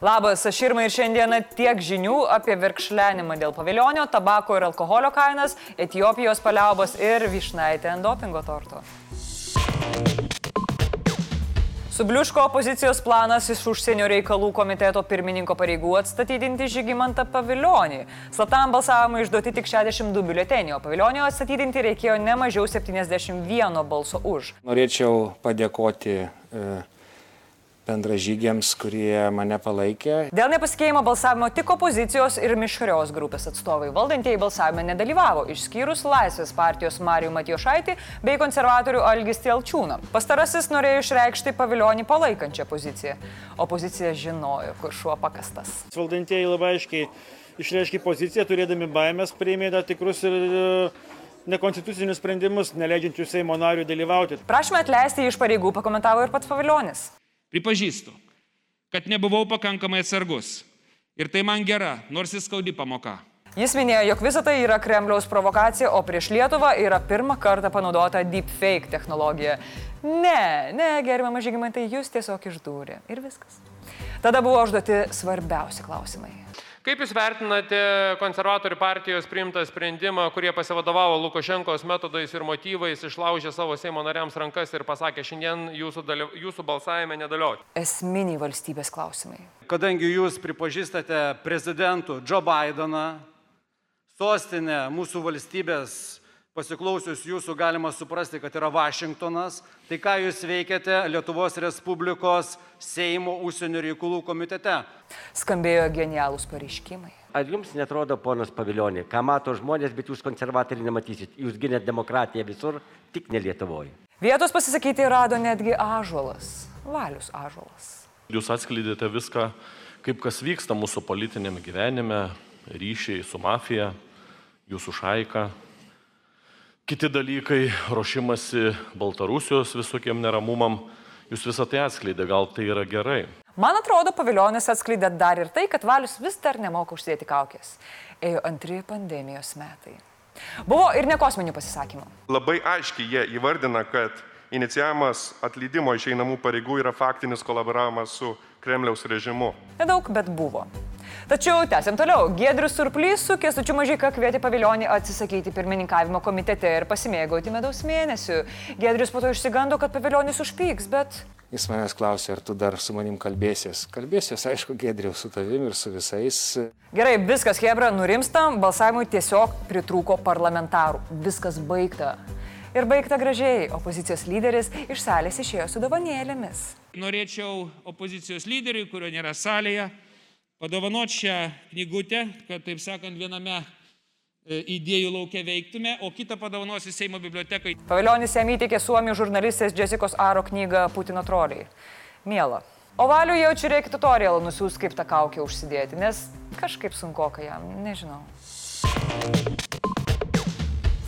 Labas, aš Irma ir šiandieną tiek žinių apie virkšlenimą dėl paviljonio, tabako ir alkoholio kainas, Etijopijos paliaubos ir višnaitę ant dopingo torto. Subliuško opozicijos planas iš užsienio reikalų komiteto pirmininko pareigų atstatydinti Žygimantą paviljonį. Slatam balsavimui išduoti tik 62 biuleteniai, o paviljonio atstatydinti reikėjo ne mažiau 71 balso už. Norėčiau padėkoti e, bendražygiams, kurie mane palaikė. Dėl nepasikeimo balsavimo tik opozicijos ir mišrios grupės atstovai valdantieji balsavime nedalyvavo, išskyrus Laisvės partijos Marijų Matijošaitį bei konservatorių Algis Tielčiūną. Pastarasis norėjo išreikšti paviljonį palaikančią poziciją. Opozicija žinojo, kur šuo pakastas. Valdantieji labai aiškiai išreiškė poziciją, turėdami baimės, priėmė tam tikrus ir e, nekonstitucinius sprendimus, neleidžiančius Seimo narių dalyvauti. Prašymą atleisti iš pareigų pakomentavo ir pats paviljonis. Pripažįstu, kad nebuvau pakankamai atsargus. Ir tai man gera, nors įskaudi pamoka. Jis minėjo, jog visa tai yra Kremliaus provokacija, o prieš Lietuvą yra pirmą kartą panaudota deepfake technologija. Ne, ne, gerbiamas žygimantai, jūs tiesiog išdūrė. Ir viskas. Tada buvo užduoti svarbiausi klausimai. Kaip Jūs vertinate konservatorių partijos priimtą sprendimą, kurie pasivadovavo Lukošenkos metodais ir motyvais, išlaužė savo Seimo nariams rankas ir pasakė, šiandien jūsų, dalyv... jūsų balsavime nedalyvauti? Esminiai valstybės klausimai. Kadangi Jūs pripažįstate prezidentų Joe Bideną, sostinę mūsų valstybės pasiklausius jūsų galima suprasti, kad yra Vašingtonas, tai ką jūs veikiate Lietuvos Respublikos Seimo užsienio reikalų komitete? Skambėjo genialūs pareiškimai. Ar jums netrodo, ponas Paviljonė, ką mato žmonės, bet jūs konservatoriai nematysit, jūs ginėt demokratiją visur, tik ne Lietuvoje. Vietos pasisakyti rado netgi Ažuolas, Valius Ažuolas. Jūs atskleidėte viską, kaip kas vyksta mūsų politinėme gyvenime, ryšiai su mafija, jūsų šaika, kiti dalykai, ruošimasi Baltarusijos visokiem neramumam. Jūs visą tai atskleidė, gal tai yra gerai. Man atrodo, paviljonis atskleidė dar ir tai, kad Valius vis dar nemoka užsėti kaukės. Ėjo antri pandemijos metai. Buvo ir nekosminių pasisakymų. Labai aiškiai jie įvardina, kad inicijavimas atleidimo iš einamų pareigų yra faktinis kolaboravimas su Kremliaus režimu. Nedaug, bet buvo. Tačiau tęsiam toliau. Giedrius Surplys su Kestučiu Mažyka kvietė paviljonį atsisakyti pirmininkavimo komitete ir pasimėgauti medaus mėnesių. Giedrius po to išsigando, kad paviljonis užpyks, bet... Jis manęs klausė, ar tu dar su manim kalbėsies. Kalbėsies, aišku, Gedriau, su tavim ir su visais. Gerai, viskas, Hebra, nurimstam, balsavimui tiesiog pritrūko parlamentarų. Viskas baigta. Ir baigta gražiai, opozicijos lyderis iš salės išėjo su dovanėlėmis. Norėčiau opozicijos lyderiui, kurio nėra salėje, padovanoti šią knygutę, kad, taip sakant, viename e, idėjų laukia veiktume, o kitą padovanosiu Seimo bibliotekai. Paviljonis jam įteikė suomių žurnalistės Jessicos Aro knygą Putino troliai. Miela. O valiu jaučiu reikia tutorialą nusiūs, kaip tą kaukę užsidėti, nes kažkaip sunku, kai jam, nežinau.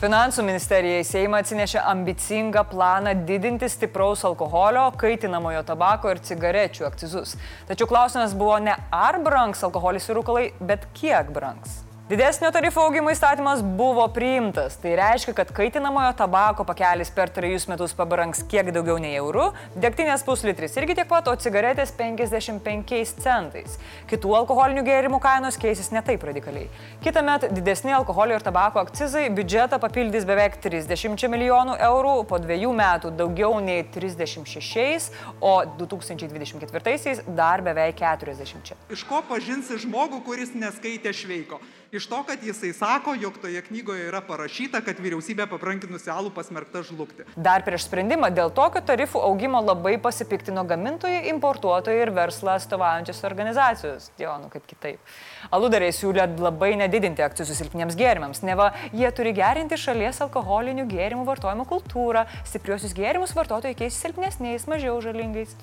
Finansų ministerija į Seimą atsinešė ambicingą planą didinti stipraus alkoholio, kaitinamojo tabako ir cigarečių akcizus. Tačiau klausimas buvo ne ar brangs alkoholis ir rūkalai, bet kiek brangs. Didesnio tarifo augimo įstatymas buvo priimtas. Tai reiškia, kad kaitinamojo tabako pakelis per trejus metus pabranks kiek daugiau nei eurų, degtinės puslitris irgi tiek pat, o cigaretės 55 centais. Kitų alkoholinių gėrimų kainos keisis ne taip radikaliai. Kita met didesni alkoholio ir tabako akcizai biudžetą papildys beveik 30 milijonų eurų, po dviejų metų daugiau nei 36, o 2024 dar beveik 40. Iš ko pažinsi žmogų, kuris neskaitė šveiko? Iš to, kad jisai sako, jog toje knygoje yra parašyta, kad vyriausybė paprankinusi alų pasmerkta žlugti. Dar prieš sprendimą dėl tokio tarifų augimo labai pasipiktino gamintojai, importuotojai ir verslą atstovaujančios organizacijos. Jo, nu kaip kitaip. Aludariai siūlė labai nedidinti akcijų silpniems gėrimams, neva jie turi gerinti šalies alkoholinių gėrimų vartojimo kultūrą, stipriosius gėrimus vartotojai keisti silpnesniais, mažiau žalingais.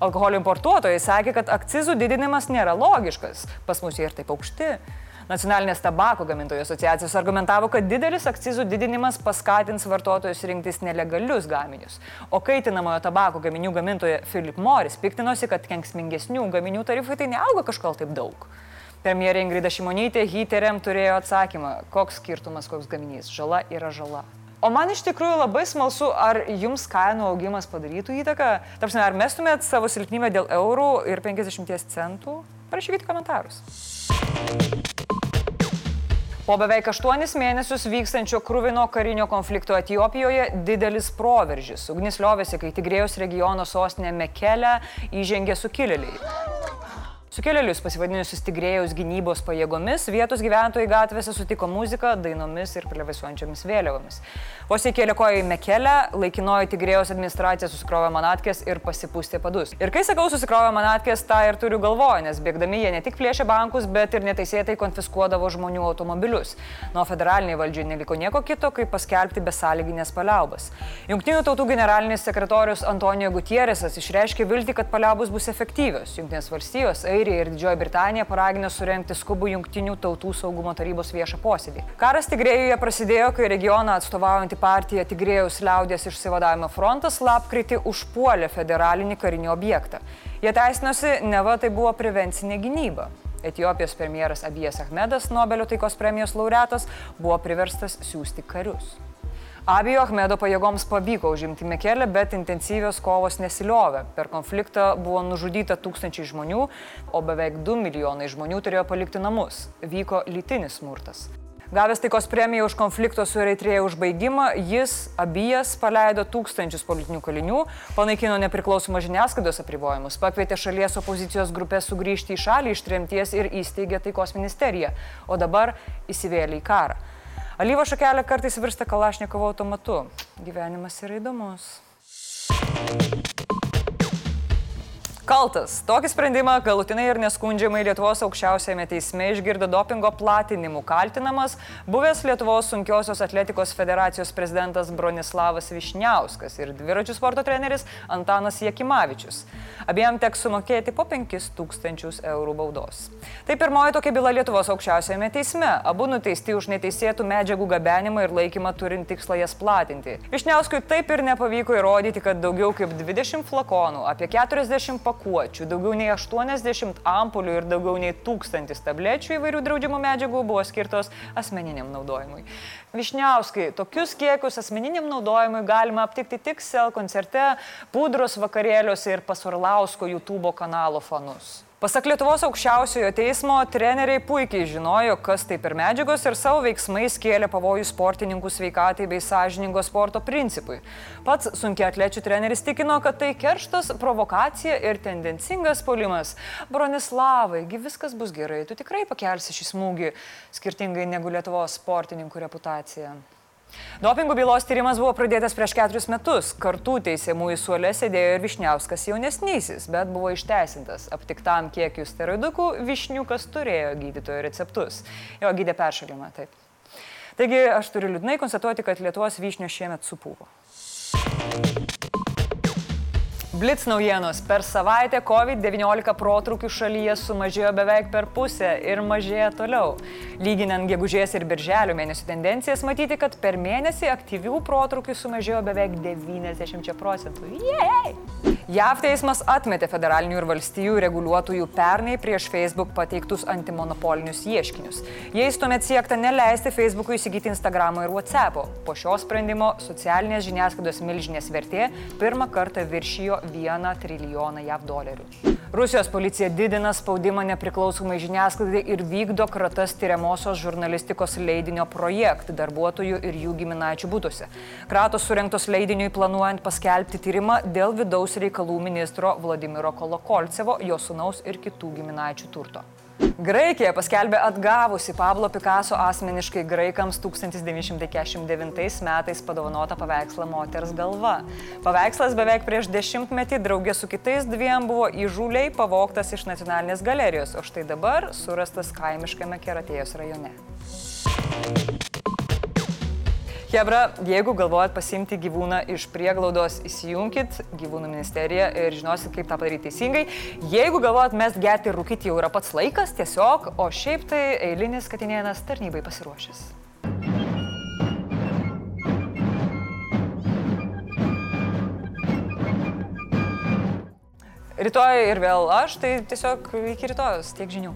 Alkoholio importuotojai sakė, kad akcizų didinimas nėra logiškas, pas mus jie ir taip aukšti. Nacionalinės tabako gamintojų asociacijos argumentavo, kad didelis akcizų didinimas paskatins vartotojus rinktis nelegalius gaminius. O kaitinamojo tabako gaminių gamintoja Philip Morris piktinosi, kad kenksmingesnių gaminių tarifai tai neauga kažkol taip daug. Premjerė Ingrida Šimonytė Hyteriam turėjo atsakymą, koks skirtumas, koks gaminys. Žala yra žala. O man iš tikrųjų labai smalsu, ar jums kainų augimas padarytų įtaką? Tarpsime, ar mestumėt savo silpnybę dėl eurų ir 50 centų? Parašykite komentarus. Po beveik aštuonis mėnesius vykstančio krūvino karinio konflikto Etijopijoje didelis proveržis. Ugnis liovėsi, kai Tigrėjos regiono sostinė Mekelė įžengė sukilėliai. Sukėlėlius pasivadinusius Tigrėjus gynybos pajėgomis vietos gyventojai gatvėse sutiko muziką, dainomis ir plevisuojančiomis vėliavomis. Vos įkėlė koją į Mekelę, laikinoji Tigrėjos administracija susikrovė manatkės ir pasipūstė padus. Ir kai sakau susikrovė manatkės, tą ir turiu galvoje, nes bėgdami jie ne tik plėšė bankus, bet ir neteisėtai konfiskuodavo žmonių automobilius. Nuo federaliniai valdžiai neliko nieko kito, kaip paskelbti besąlyginės paliaubas. Junktinių tautų generalinis sekretorius Antonijo Gutierrezas išreiškė viltį, kad paliaubos bus efektyvios. Junktinės valstijos, Airija ir Didžioji Britanija paragino surenkti skubų Junktinių tautų saugumo tarybos viešą posėdį. Karas Tigrėjuje prasidėjo, kai regioną atstovaujantį partija Tigrėjaus liaudės išsivadavimo frontas lapkritį užpuolė federalinį karinį objektą. Jie teisinosi, neva tai buvo prevencinė gynyba. Etijopijos premjeras Abijas Ahmedas, Nobelio taikos premijos laureatas, buvo priverstas siūsti karius. Abijo Ahmedo pajėgoms pavyko užimti Mekelę, bet intensyvios kovos nesiliovė. Per konfliktą buvo nužudyta tūkstančiai žmonių, o beveik 2 milijonai žmonių turėjo palikti namus. Vyko lytinis smurtas. Gavęs taikos premiją už konflikto su Eritrėja užbaigimą, jis abijas paleido tūkstančius politinių kalinių, panaikino nepriklausomą žiniasklaidos apribojimus, pakvietė šalies opozicijos grupės sugrįžti į šalį iš tremties ir įsteigė taikos ministeriją, o dabar įsivėlė į karą. Alyvo šakelė kartais virsta kalašnikovo automatu. Gyvenimas yra įdomus. Kaltas. Tokį sprendimą galutinai ir neskundžiamai Lietuvos aukščiausiame teisme išgirdo dopingo platinimu kaltinamas buvęs Lietuvos sunkiosios atletikos federacijos prezidentas Bronislavas Višniauskas ir dviračių sporto treneris Antanas Jekimavičius. Abiem teks sumokėti po 5000 eurų baudos. Tai pirmoji tokia byla Lietuvos aukščiausiame teisme. Abu nuteisti už neteisėtų medžiagų gabenimą ir laikymą turint tikslą jas platinti. Višniauskui taip ir nepavyko įrodyti, kad daugiau kaip 20 flakonų, apie 40 pakų pakuočių, daugiau nei 80 ampulių ir daugiau nei 1000 tablečių įvairių draudžiamų medžiagų buvo skirtos asmeniniam naudojimui. Višniauskai, tokius kiekius asmeniniam naudojimui galima aptikti tik SEL koncerte, pudros vakarėliuose ir pasurlausko YouTube kanalo fanus. Pasak Lietuvos aukščiausiojo teismo, treneriai puikiai žinojo, kas tai per medžiagos ir savo veiksmais kėlė pavojų sportininkų sveikatai bei sąžiningo sporto principui. Pats sunkia atlečių treneris tikino, kad tai kerštas, provokacija ir tendencingas polimas. Bronislavai, viskas bus gerai, tu tikrai pakelsi šį smūgį, skirtingai negu Lietuvos sportininkų reputacija. Dopingų bylos tyrimas buvo pradėtas prieš keturis metus. Kartu teisėmųjų suolė sėdėjo ir Višniauskas jaunesnysis, bet buvo išteisintas. Aptiktam kiekiu steroidukų Višniukas turėjo gydytojo receptus. Jo gydė peršalimą, taip. Taigi aš turiu liūdnai konstatuoti, kad Lietuvos vyšnio šiemet supūvo. Blitz naujienos. Per savaitę COVID-19 protrukių šalyje sumažėjo beveik per pusę ir mažėja toliau. Lyginant gegužės ir birželio mėnesių tendencijas, matyti, kad per mėnesį aktyvių protrukių sumažėjo beveik 90 procentų. Jei! JAV teismas atmetė federalinių ir valstijų reguliuotojų pernai prieš Facebook pateiktus antimonopolinius ieškinius. Jais tuomet siekta neleisti Facebook'ui įsigyti Instagram'o ir WhatsApp'o. Po šio sprendimo socialinės žiniasklaidos milžinės vertė pirmą kartą viršijo 1 trilijoną JAV dolerių. Rusijos policija didina spaudimą nepriklausomai žiniasklaidai ir vykdo kratas tyriamosios žurnalistikos leidinio projektų darbuotojų ir jų giminaičių būtuose. Kratos surinktos leidiniui planuojant paskelbti tyrimą dėl vidaus reikalų ministro Vladimiro Kolokolcevo, jo sunaus ir kitų giminaičių turto. Graikija paskelbė atgavusi Pablo Picasso asmeniškai graikams 1949 metais padovanotą paveikslą Moters galva. Paveikslas beveik prieš dešimtmetį draugė su kitais dviem buvo įžūliai pavoktas iš nacionalinės galerijos, o štai dabar surastas kaimiškame Keratėjos rajone. Hebra, jeigu galvojat pasimti gyvūną iš prieglaudos, įsijunkit gyvūnų ministeriją ir žinosit, kaip tą padaryti teisingai. Jeigu galvojat mest gerti ir rūkyti, jau yra pats laikas tiesiog, o šiaip tai eilinis katinėnas tarnybai pasiruošęs. Rytoj ir vėl aš, tai tiesiog iki rytojus tiek žinių.